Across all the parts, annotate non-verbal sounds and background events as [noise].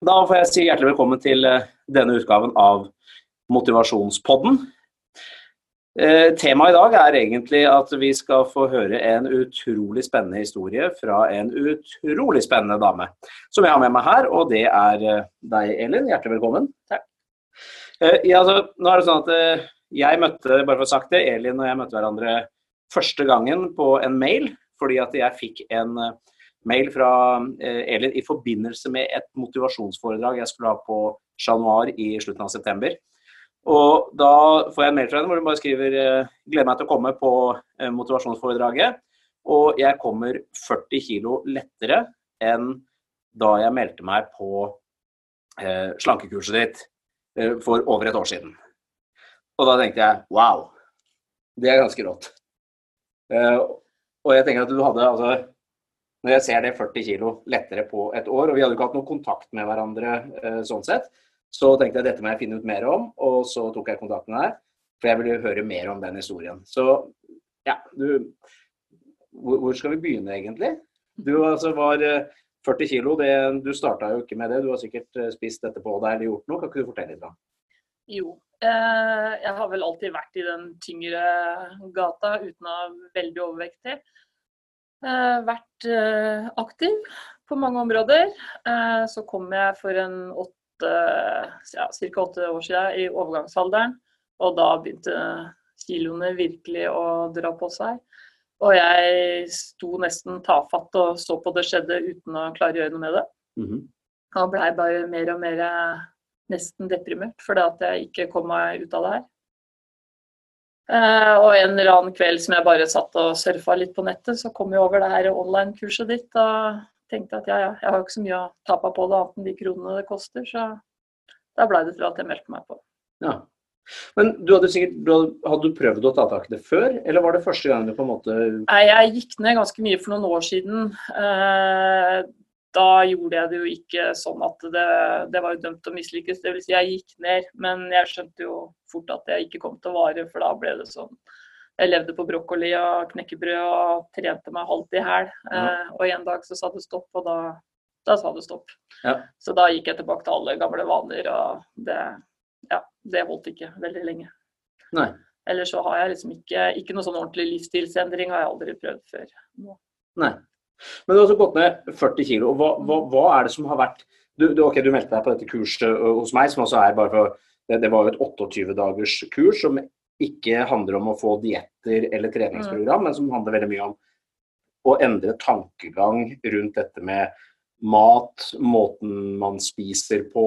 Da får jeg si hjertelig velkommen til eh, denne utgaven av Motivasjonspodden. Eh, temaet i dag er egentlig at vi skal få høre en utrolig spennende historie fra en utrolig spennende dame som jeg har med meg her, og det er eh, deg, Elin. Hjertelig velkommen. Takk. Ja, altså, nå er det sånn at jeg møtte, bare for å sagt det, Elin og jeg møtte hverandre første gangen på en mail, fordi at jeg fikk en mail fra eh, Elin i forbindelse med et motivasjonsforedrag jeg skulle ha på Chat Noir i slutten av september. Og da får jeg en mail fra henne hvor hun bare skriver eh, 'gleder meg til å komme på eh, motivasjonsforedraget'. Og jeg kommer 40 kilo lettere enn da jeg meldte meg på slankekurset ditt for over et år siden. Og da tenkte jeg wow, det er ganske rått. Og jeg tenker at du hadde altså når jeg ser det 40 kg lettere på et år, og vi hadde ikke hatt noe kontakt med hverandre eh, sånn sett, så tenkte jeg dette må jeg finne ut mer om, og så tok jeg kontakt med deg. For jeg ville høre mer om den historien. Så ja, du Hvor, hvor skal vi begynne, egentlig? Du altså var 40 kilo, det, du starta jo ikke med det. Du har sikkert spist dette på deg eller gjort noe. Kan ikke du fortelle litt? om? Jo. Eh, jeg har vel alltid vært i den tyngre gata uten å være veldig overvektig. Eh, vært eh, aktiv på mange områder. Eh, så kom jeg for en åtte, ja, ca. åtte år siden i overgangsalderen. Og da begynte kiloene virkelig å dra på seg. Og jeg sto nesten tafatt og så på det skjedde uten å klare å gjøre noe med det. Mm -hmm. Og blei bare mer og mer nesten deprimert fordi at jeg ikke kom meg ut av det her. Uh, og en eller annen kveld som jeg bare satt og surfa litt på nettet, så kom jeg over det her online-kurset ditt og tenkte at ja, ja, jeg har ikke så mye å tape på det annet enn de kronene det koster. Så da blei det til at jeg meldte meg på. Ja. Men du hadde sikkert, du hadde, hadde, du prøvd å ta tak i det før, eller var det første gang du på en måte Nei, jeg gikk ned ganske mye for noen år siden. Uh, da gjorde jeg det jo ikke sånn at det, det var jo dømt til å mislykkes. Dvs. Si jeg gikk ned, men jeg skjønte jo fort at jeg ikke kom til å vare, for da ble det sånn Jeg levde på brokkoli og knekkebrød og trente meg halvt i hæl. Ja. Eh, og en dag så sa det stopp, og da, da sa det stopp. Ja. Så da gikk jeg tilbake til alle gamle vaner, og det, ja, det holdt ikke veldig lenge. Nei. Eller så har jeg liksom ikke Ikke noe sånn ordentlig livsstilsendring har jeg aldri prøvd før. Nå. Nei. Men du har altså gått ned 40 kg. Hva, hva, hva, er det som har vært du, du, ok, du meldte deg på dette kurset hos meg, som også er bare for Det, det var jo et 28 dagers kurs som ikke handler om å få dietter eller treningsprogram, mm. men som handler veldig mye om å endre tankegang rundt dette med mat, måten man spiser på,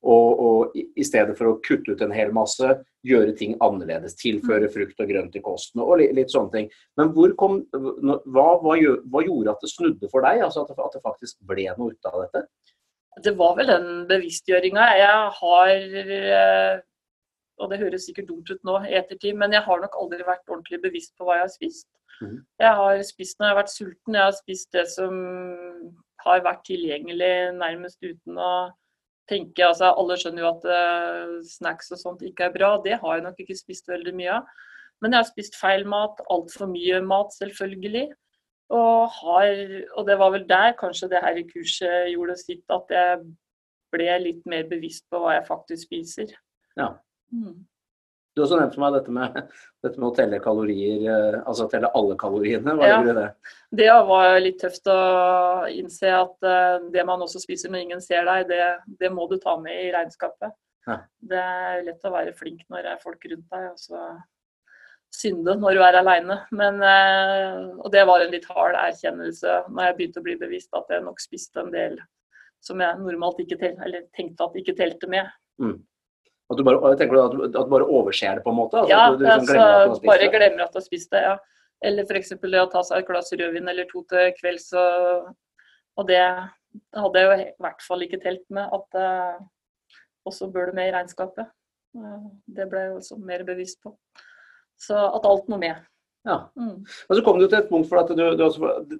og, og, i stedet for å kutte ut en hel masse, gjøre ting annerledes. Tilføre mm. frukt og grønt i kosten og litt, litt sånne ting. Men kom, hva, hva, hva, gjorde at det snudde for deg? Altså at det, at det faktisk ble noe ut av dette? Det var vel den bevisstgjøringa. Jeg har eh, og det høres sikkert dumt ut nå i ettertid, men jeg har nok aldri vært ordentlig bevisst på hva jeg har spist. Mm. Jeg har spist når jeg har vært sulten, jeg har spist det som har vært tilgjengelig nærmest uten å tenker, altså Alle skjønner jo at uh, snacks og sånt ikke er bra. Det har jeg nok ikke spist veldig mye av. Men jeg har spist feil mat, altfor mye mat selvfølgelig. Og, har, og det var vel der kanskje det her i kurset gjorde sitt, at jeg ble litt mer bevisst på hva jeg faktisk spiser. Ja. Mm. Du har også nevnt for meg dette med, dette med, å telle kalorier, eh, altså telle alle kaloriene. Hva ja, det? Det var litt tøft å innse at uh, det man også spiser når ingen ser deg, det, det må du ta med i regnskapet. Ja. Det er lett å være flink når det er folk rundt deg, og så synde når du er aleine. Uh, og det var en litt hard erkjennelse når jeg begynte å bli bevisst at jeg nok spiste en del som jeg normalt ikke tenkte at ikke telte med. Mm. At du bare, tenker du at, at du bare overser det på en måte? Altså, ja, du, du liksom altså, bare glemmer at du har spist det. ja. Eller f.eks. det å ta seg et glass rødvin eller to til kvelds. Og, og det hadde jeg jo i hvert fall ikke telt med at uh, også bør det med i regnskapet. Det ble jeg også mer bevisst på. Så at alt må med. Ja. Mm. Men så kom du til et punkt for at du, du,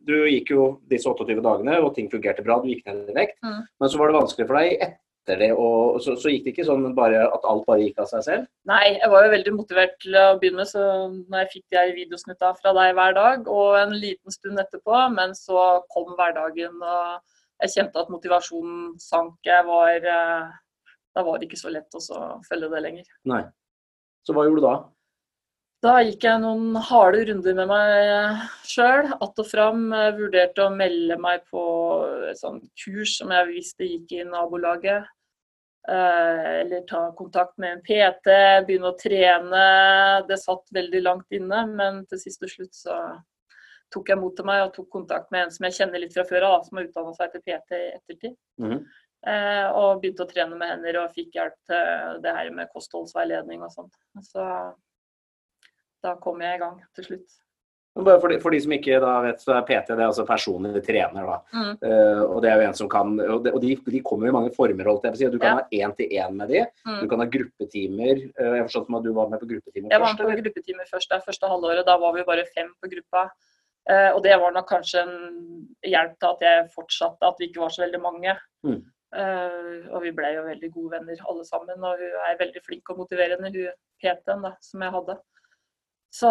du, gikk jo disse 28 dagene, og ting fungerte bra. Du gikk ned i vekt. Mm. Men så var det vanskelig for deg etter det? Og så, så, gikk det ikke sånn bare, at alt bare gikk av seg selv? Nei, jeg var jo veldig motivert til å begynne med, så når jeg fikk de videosnutta fra deg hver dag, og en liten stund etterpå, men så kom hverdagen og jeg kjente at motivasjonen sank. Jeg var uh, Da var det ikke så lett å følge det lenger. Nei. Så hva gjorde du da? Da gikk jeg noen harde runder med meg sjøl. Att og fram. Vurderte å melde meg på et sånt kurs som jeg visste gikk i nabolaget. Eh, eller ta kontakt med en PT, begynne å trene. Det satt veldig langt inne, men til sist og slutt så tok jeg mot til meg og tok kontakt med en som jeg kjenner litt fra før av, som har utdanna seg til PT i ettertid. Mm og begynte å trene med hender og fikk hjelp til det her med kostholdsveiledning og sånt. Så da kom jeg i gang til slutt. Bare for de, for de, som ikke da vet, så er PT det er altså personlig trener. da. Mm. Uh, og det er jo en som kan, og, de, og de, de kommer i mange former. holdt jeg på å si. Du kan ja. ha én-til-én med de, mm. du kan ha gruppetimer. Uh, jeg forstått som at du var med på gruppetimer først? Jeg var med på gruppetimer først det første halvåret. Da var vi bare fem på gruppa. Uh, og det var nok kanskje en hjelp til at jeg fortsatte, at vi ikke var så veldig mange. Mm. og vi ble jo veldig gode venner alle sammen. Og hun er veldig flink og motiverende, hun PT-en som jeg hadde. Så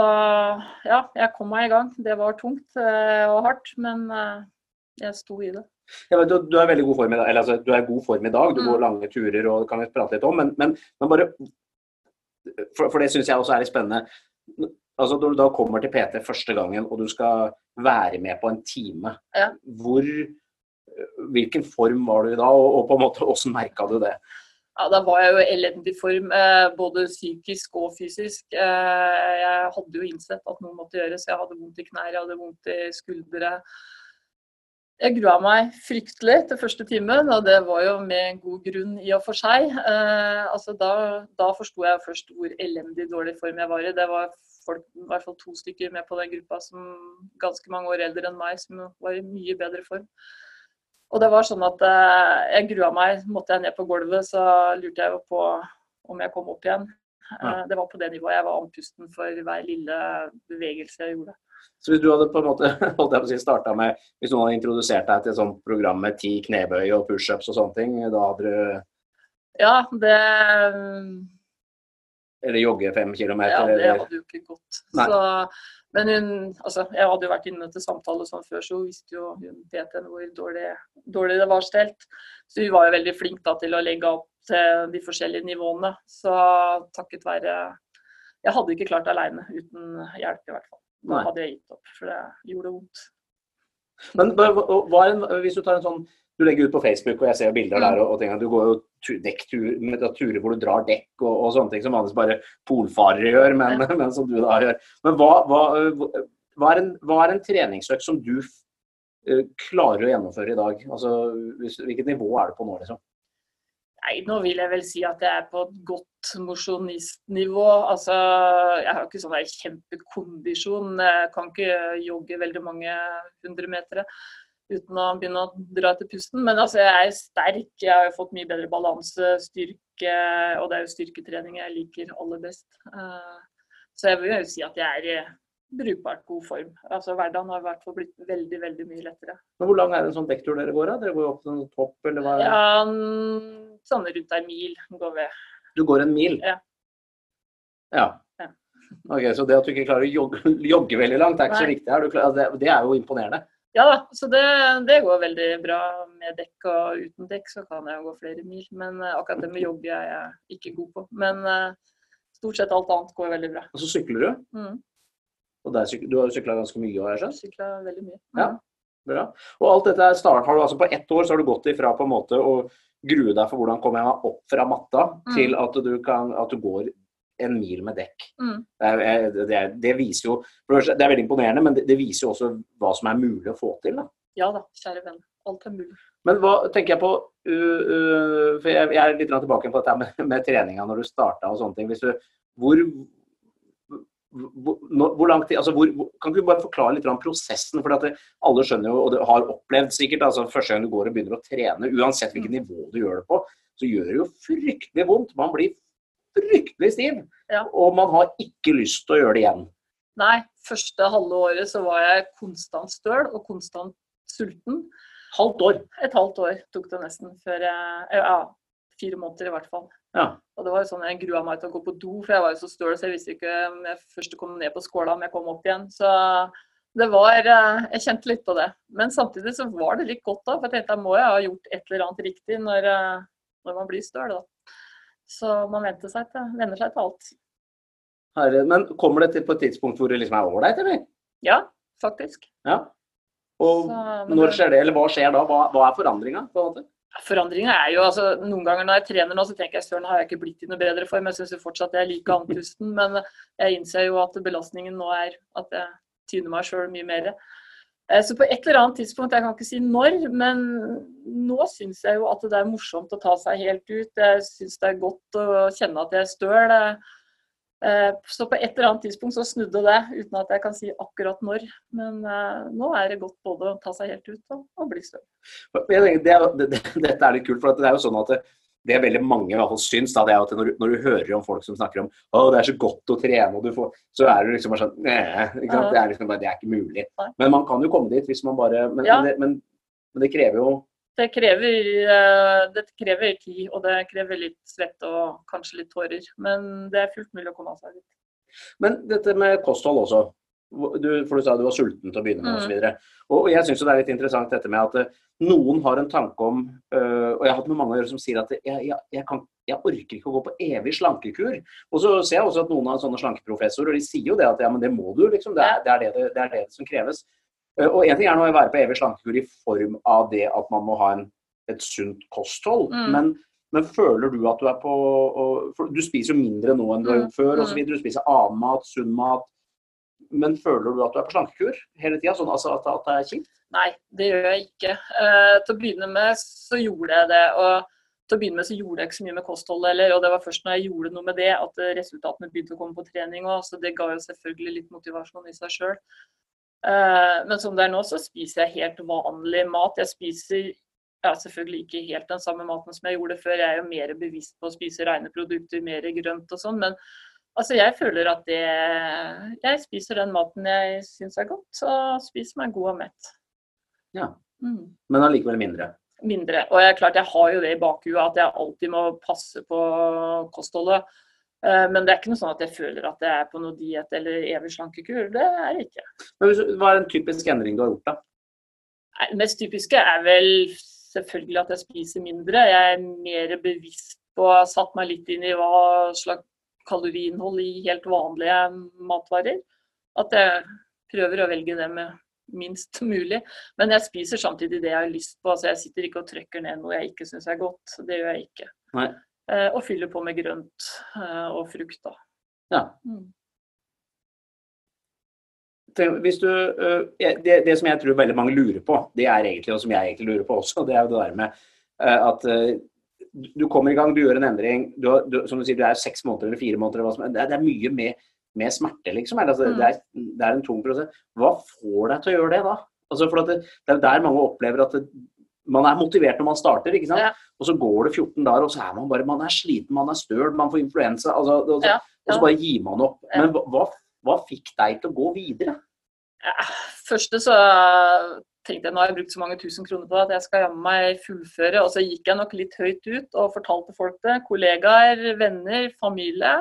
ja, jeg kom meg i gang. Det var tungt eh, og hardt, men eh, jeg sto i det. Ja, du, du, er veldig god form i dag, eller altså, du er god form i dag. Du mm. går lange turer og kan vi prate litt om, men, men, men bare For, for det syns jeg også er litt spennende. Altså, Når du da kommer til PT første gangen og du skal være med på en time, ja. hvor, hvilken form var du i da, og, og på en måte hvordan merka du det? Ja, Da var jeg jo i elendig form, eh, både psykisk og fysisk. Eh, jeg hadde jo innsett at noe måtte gjøres. Jeg hadde vondt i knær, jeg hadde vondt i skuldre. Jeg grua meg fryktelig til første timen, og det var jo med god grunn i og for seg. Eh, altså da, da forsto jeg først hvor elendig dårlig form jeg var i. Det var folk, i hvert fall to stykker med på den gruppa som ganske mange år eldre enn meg, som var i mye bedre form. Og det var sånn at eh, jeg grua meg. Måtte jeg ned på gulvet, så lurte jeg på om jeg kom opp igjen. Ja. Eh, det var på det nivået. Jeg var andpusten for hver lille bevegelse jeg gjorde. Så hvis du hadde på en måte [laughs] holdt jeg på å si, starta med Hvis noen hadde introdusert deg til et sånt program med ti knebøy og pushups og sånne ting, da hadde du Ja, det Eller jogge fem kilometer? Ja, det hadde jo ikke gått. Så men hun, altså, jeg hadde jo vært inne til samtale sånn før, så hun visste jo hun vet henne hvor dårlig, dårlig, det var stelt. Så hun var jo veldig flink da, til å legge opp til de forskjellige nivåene. Så takket være Jeg hadde ikke klart det alene uten hjelp, i hvert fall. Da hadde jeg gitt opp, for det gjorde vondt. Men hva hva en, hvis du tar en sånn du legger ut på Facebook, og jeg ser bilder der. og, og at Du går jo dekkturer hvor du drar dekk og, og sånne ting som vanligvis bare polfarere gjør, men, [laughs] men, som du da gjør. Men hva, hva, hva er, en, hva er en treningsøkt som du uh, klarer å gjennomføre i dag? Altså, Hvilket nivå er du på nå, liksom? Nei, nå vil jeg vel si at jeg er på et godt mosjonistnivå. Altså, jeg har ikke sånn kjempekondisjon. Jeg kan ikke jogge veldig mange hundremetere uten å begynne å dra etter pusten. Men altså, jeg er sterk. Jeg har jo fått mye bedre balanse, styrke, og det er jo styrketrening jeg liker aller best. Eh, så jeg vil jo si at jeg er i brukbart god form. Altså Hverdagen har i hvert fall blitt veldig veldig mye lettere. Men Hvor lang er en sånn dekktur dere går? da? Dere går opp til en topp, eller hva? Ja, sånn rundt en mil går vi. Du går en mil? Ja. ja. ja. Ok, Så det at du ikke klarer å jogge, jogge veldig langt, er ikke Nei. så viktig her. Det, det er jo imponerende. Ja da, så det, det, går veldig bra med dekk. Og uten dekk så kan jeg gå flere mil. Men uh, akkurat det med er jeg ikke god på. Men uh, stort sett alt annet går veldig bra. Og så sykler du? Mm. Og der, du har jo sykla ganske mye? har jeg skjønt? Sykla veldig mye. Mm. Ja, bra. Og alt dette start, har du altså På ett år så har du gått ifra på en måte å grue deg for hvordan kommer jeg meg opp fra matta, mm. til at du, kan, at du går en mil med dekk. Mm. Det, er, det, er, det, viser jo Det er veldig imponerende, men det, det, viser jo også hva som er mulig å få til. Da. Ja da, kjære venn. Alt er mulig. Men hva tenker jeg på uh, uh, For jeg, jeg, er litt tilbake på dette med, med treninga når du starta og sånne ting. Du, hvor, hvor, hvor lang tid, altså hvor, Kan du bare forklare litt om prosessen? for Alle skjønner jo, og det har opplevd sikkert, altså første gang du går og begynner å trene, uansett hvilket mm. nivå du gjør det på, så gjør det jo fryktelig vondt. Man blir fryktelig stiv. Ja. Og man har ikke lyst til å gjøre det igjen. Nei, første halve året så var jeg konstant støl og konstant sulten. Halvt år? Et halvt år tok det nesten før jeg Ja, fire måneder i hvert fall. Ja. Og det var jo sånn Jeg grua meg til å gå på do, for jeg var jo så støl så jeg visste ikke om jeg først kom ned på skåla om jeg kom opp igjen. Så det var eh, Jeg kjente litt på det. Men samtidig så var det litt godt da, for jeg tenkte jeg må jeg ha gjort et eller annet riktig når, eh, når man blir støl, da. Så man venter seg til, venner seg til alt. Herre, men kommer det til på et tidspunkt hvor det liksom er ålreit, eller? Ja, faktisk. Ja. Og Så, når skjer det, eller hva skjer da? Hva, hva er forandringa? Forandringa er jo altså Noen ganger når jeg trener nå, så tenker jeg søren, har jeg ikke blitt i noe bedre form. Jeg syns fortsatt jeg er like [laughs] andpusten, men jeg innser jo at belastningen nå er at jeg tyner meg sjøl mye mer. Eh, Så på et eller annet tidspunkt, jeg kan ikke si når, men nå syns jeg jo at det er morsomt å ta seg helt ut. Jeg syns det er godt å kjenne at jeg er støl. Eh, Så på et eller annet tidspunkt så snudde det, uten at jeg kan si akkurat når. Men eh, nå er det godt både å ta seg helt ut og, bli støl. Dette er litt kult, for det er jo sånn at det, er veldig mange i hvert fall syns, da, det er at når, du- når du hører om folk som snakker om å, det er så godt å trene, du får, så er det liksom bare sånn? Det er liksom bare, det er ikke mulig. Men man kan jo komme dit hvis man bare Men, Ja. men, det, men, men det krever jo Det krever, eh, det krever tid, og det krever litt svett og kanskje litt tårer. Men det er fullt mulig å komme av seg dit. Men dette med kosthold også. Du, for du sa du var sulten til å begynne med Mm. osv. Og, og jeg syns det er litt interessant dette med at eh, noen har en tanke om øh, Og jeg har hatt med mange å gjøre som sier at jeg, jeg, jeg, kan, jeg orker ikke å gå på evig slankekur. Og så ser jeg også at noen av sånne slankeprofessorer de sier jo det at ja, men det må du, liksom. Det er det, er det, det, det, er det som kreves. Eh, Og en ting er nå å være på evig slankekur i form av det at man må ha en, et sunt kosthold. Mm. Men, men føler du at du er på Du spiser jo mindre nå enn du har Mm, gjort før, mm. og så videre. Du spiser annen mat, sunn mat. Men føler du at du er på slankekur hele tida? Sånn altså at, det er kjipt? Nei, det gjør jeg ikke. Eh, til å begynne med så gjorde jeg det. og til å begynne med så gjorde jeg ikke så mye med kostholdet heller. Og det var først når jeg gjorde noe med det, at eh, resultatene begynte å komme på trening òg. Så det ga jo selvfølgelig litt motivasjon i seg sjøl. men som det er nå, så spiser jeg helt vanlig mat. Jeg spiser ja, selvfølgelig ikke helt den samme maten som jeg gjorde før. Jeg er jo mer bevisst på å spise rene produkter, mer grønt og sånn. Men altså, jeg føler at det Jeg spiser den maten jeg syns er godt, og spiser meg god og mett. Ja. Mm Men allikevel mindre. mindre. Og jeg, klart, jeg har jo det i bakhuet at jeg alltid må passe på kostholdet. Eh, Men det er ikke noe sånn at jeg føler at jeg er på noe diett eller evig slankekur. Det er det ikke. Men hva er en typisk endring du har gjort, da? Det mest typiske er vel selvfølgelig at jeg spiser mindre. Jeg er mer bevisst på satt meg litt inn i hva slags kaloriinnhold i helt vanlige matvarer. At jeg prøver å velge det med minst [laughs] mulig. Men jeg spiser samtidig det jeg har lyst på. Altså jeg sitter ikke og trykker ned noe jeg ikke syns er godt. Det gjør jeg ikke. Nei. Eh, og fyller på med grønt eh, og frukt, da. Ja. Mm. Hvis du, øh, det, det som jeg tror veldig mange lurer på, det er egentlig, og som jeg egentlig lurer på også, det er jo det der med at du kommer i gang, du gjør en endring. Du, du, som du sier, du er seks måneder eller fire måneder. eller er. det, er, det er mye med, med smerte, liksom. Det, Altså, Mm. det, er, det er en tung prosess. Hva får deg til å gjøre det, da? Altså, for at det, er jo der mange opplever at man er motivert når man starter, ikke sant? Ja. og så går det 14 dager, og så er man bare man er sliten, man er støl, man får influensa. Altså, og, så, Ja, og så bare gir man opp. Ja. Men hva, hva fikk deg til å gå videre? Ja, første så tenkte jeg nå har jeg brukt så mange tusen kroner på det at jeg skal jammen meg fullføre. Og så gikk jeg nok litt høyt ut og fortalte folk det. Kollegaer, venner, familie.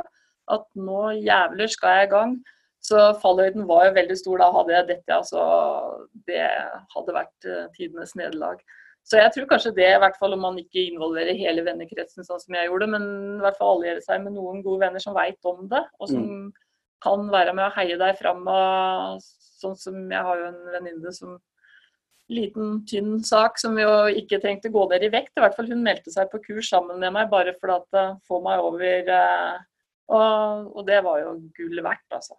At nå jævler skal jeg i gang. Så fallhøyden var jo veldig stor. Da hadde jeg dette, altså. Det hadde vært eh, tidenes nederlag. Så jeg tror kanskje det, i hvert fall om man ikke involverer hele vennekretsen sånn som jeg gjorde, men i hvert fall alliere seg med noen gode venner som veit om det, og som kan være med å heie deg fram. Og sånn som jeg har jo en venninne som liten, tynn sak som jo ikke trengte gå der i vekt. I hvert fall hun meldte seg på kurs sammen med meg bare for å få meg over eh, og, og det var jo gull verdt, altså.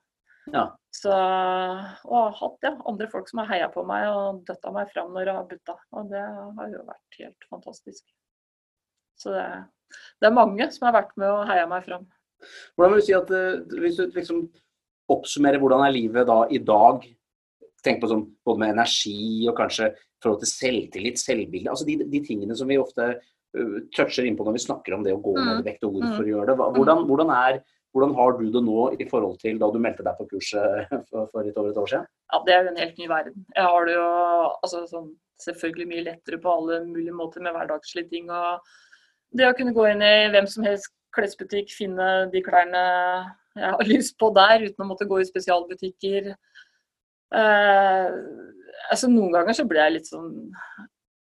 Ja. Så, og har hatt ja, andre folk som har heia på meg og døtta meg fram når jeg har butta. Og det har jo vært helt fantastisk. Så det, det er mange som har vært med og heia meg fram. Hvordan vil du si at eh, Hvis du liksom oppsummerer hvordan er livet da i dag, tenk på sånn både med energi og kanskje forhold til selvtillit, selvbilde, altså de, de tingene som vi ofte uh, toucher innpå når vi snakker om det å gå Mm. ned i vekt og hvorfor Mm. gjøre det. Hvordan, hvordan, er, hvordan har du det nå i forhold til da du meldte deg på kurset for, for litt over et år siden? Ja, det er jo en helt ny verden. Jeg har det jo altså, sånn, selvfølgelig mye lettere på alle mulige måter med hverdagslige ting. Og det å kunne gå inn i hvem som helst klesbutikk, finne de klærne jeg har [laughs] lyst på der, uten å måtte gå i spesialbutikker. Eh, altså Noen ganger så blir jeg litt sånn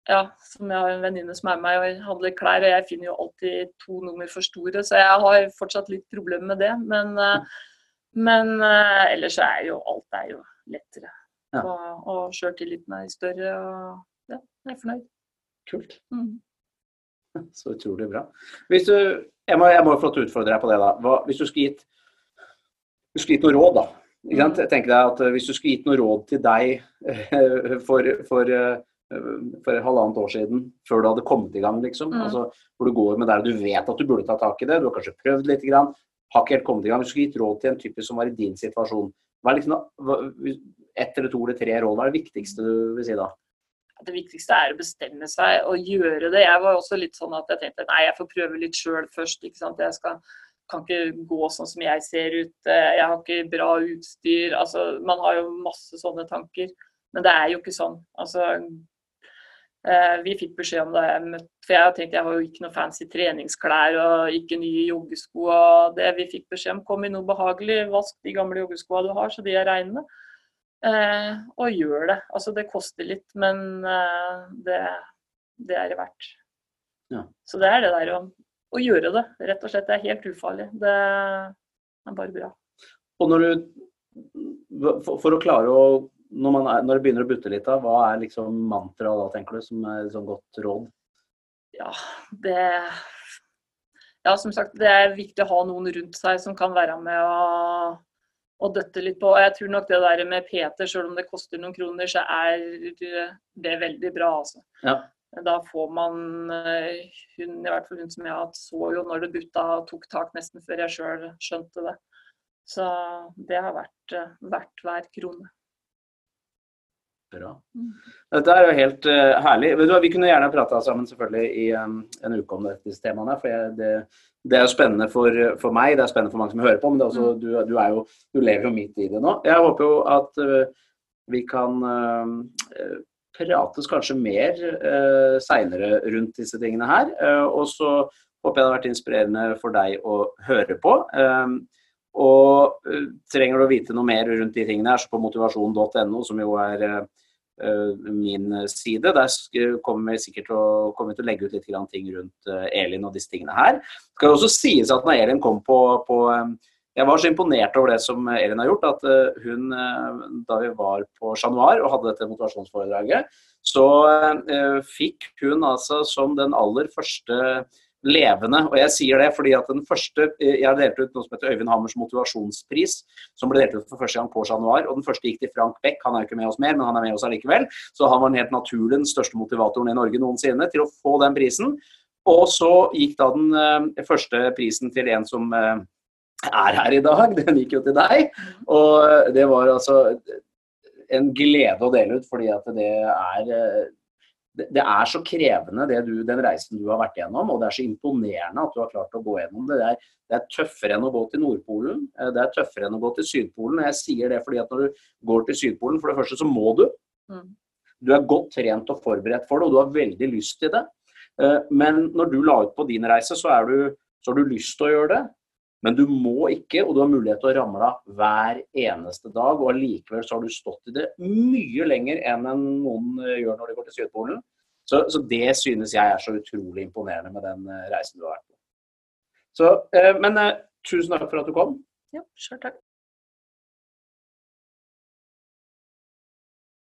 ja, som jeg har en venninne som er med meg og handler klær, og jeg finner jo alltid to nummer for store, så jeg har fortsatt litt problemer med det. Men, eh, men eh, ellers er jo alt er jo lettere. Ja. Og, og sjøltilliten er større, og ja, jeg er fornøyd. Kult. Mm. [laughs] Så utrolig bra. Hvis du, jeg må, jeg må få utfordre deg på det, da. Hva, hvis du skulle gitt, gitt noe råd, da. Jeg tenker deg at Hvis du skulle gitt noe råd til deg for, for for halvannet år siden, før du hadde kommet i gang, liksom. Mm. Altså, hvor du går med der du vet at du burde ta tak i det, du har kanskje prøvd litt, grann, har ikke helt kommet i gang. Hvis du skulle gitt råd til en type som var i din situasjon, hva er liksom, ett eller to eller tre råd, hva er det viktigste du vil si da? Det viktigste er å bestemme seg og gjøre det. Jeg var også litt sånn at jeg tenkte nei, jeg får prøve litt sjøl først. ikke sant? Jeg skal, kan ikke gå sånn som jeg ser ut. Jeg har ikke bra utstyr. altså Man har jo masse sånne tanker. Men det er jo ikke sånn. Altså, Eh, vi fikk beskjed om det for jeg tenkte jeg har jo ikke noe fancy treningsklær og ikke nye joggesko. og det Vi fikk beskjed om kom i noe behagelig, vask de gamle joggeskoene du har, så de er reine. Eh, og gjør det. Altså det koster litt, men eh, det, det, er det verdt. Ja. Så det er det der å, å, gjøre det, rett og slett. Det er helt ufarlig. Det er bare bra. Og når du, for, for å klare å når, man er, når det begynner å butte litt, da, hva er liksom mantraet da, tenker du, som er sånn godt råd? Ja, det Ja, som sagt, det er viktig å ha noen rundt seg som kan være med og, og døtte litt på. Og jeg tror nok det der med Peter, selv om det koster noen kroner, så er det veldig bra, altså. Ja. Da får man hun, i hvert fall hun som jeg har hatt, så jo når det butta og tok tak nesten før jeg sjøl skjønte det. Så det har vært verdt hver krone. Bra. Mm. Dette er jo helt uh, herlig. Vi kunne gjerne prata sammen selvfølgelig i um, en uke om disse temaene. for jeg, det, det, er jo spennende for, for, meg, det er spennende for mange som hører på, men også, mm. du, du, jo, du, lever jo midt i det nå. Jeg håper jo at uh, vi kan uh, prates kanskje mer eh, seinere rundt disse tingene her. og så håper jeg det har vært inspirerende for deg å høre på. Um, og trenger du å vite noe mer rundt de tingene her, så på motivasjon.no, som jo er min side. Der kommer vi sikkert til å, til å legge ut litt ting rundt Elin og disse tingene her. Det skal også sies at når Elin kom på, på jeg var så imponert over det som Elin har gjort, at uh, hun, da vi var på Chat Noir og hadde dette motivasjonsforedraget, så fikk hun altså som den aller første levende. Og jeg sier det fordi at den første Jeg har delt ut noe som heter Øyvind Hammers motivasjonspris, som ble delt ut for første gang på januar. Og den første gikk til Frank Beck. Han er jo ikke med oss mer, men han er med oss allikevel. Så han var den helt naturlig den største motivatoren i Norge noensinne til å få den prisen. Og så gikk da den første prisen til en som er her i dag. [laughs] Den gikk jo til deg. Og det var altså en glede å dele ut, fordi at det er uh, det er så krevende du, den reisen du har vært gjennom, og det er så imponerende at du har klart å gå gjennom det. Det er, det er, tøffere enn å gå til Nordpolen, eh, det er tøffere enn å gå til Sydpolen. Jeg sier det fordi at når du går til Sydpolen, for det første så må du. Mm. Du er godt trent og forberedt for det, og du har veldig lyst til det. Eh, men når du la ut på din reise, så, du, så har du lyst til å gjøre det. Men du må ikke, og du har mulighet til å ramle av hver eneste dag. Og allikevel så har du stått i det mye lenger enn noen eh, gjør når de går til Sydpolen. Så, så, det synes jeg er så utrolig imponerende med den eh, reisen du har vært på. Så, eh, men tusen takk for at du kom. Ja, selv takk.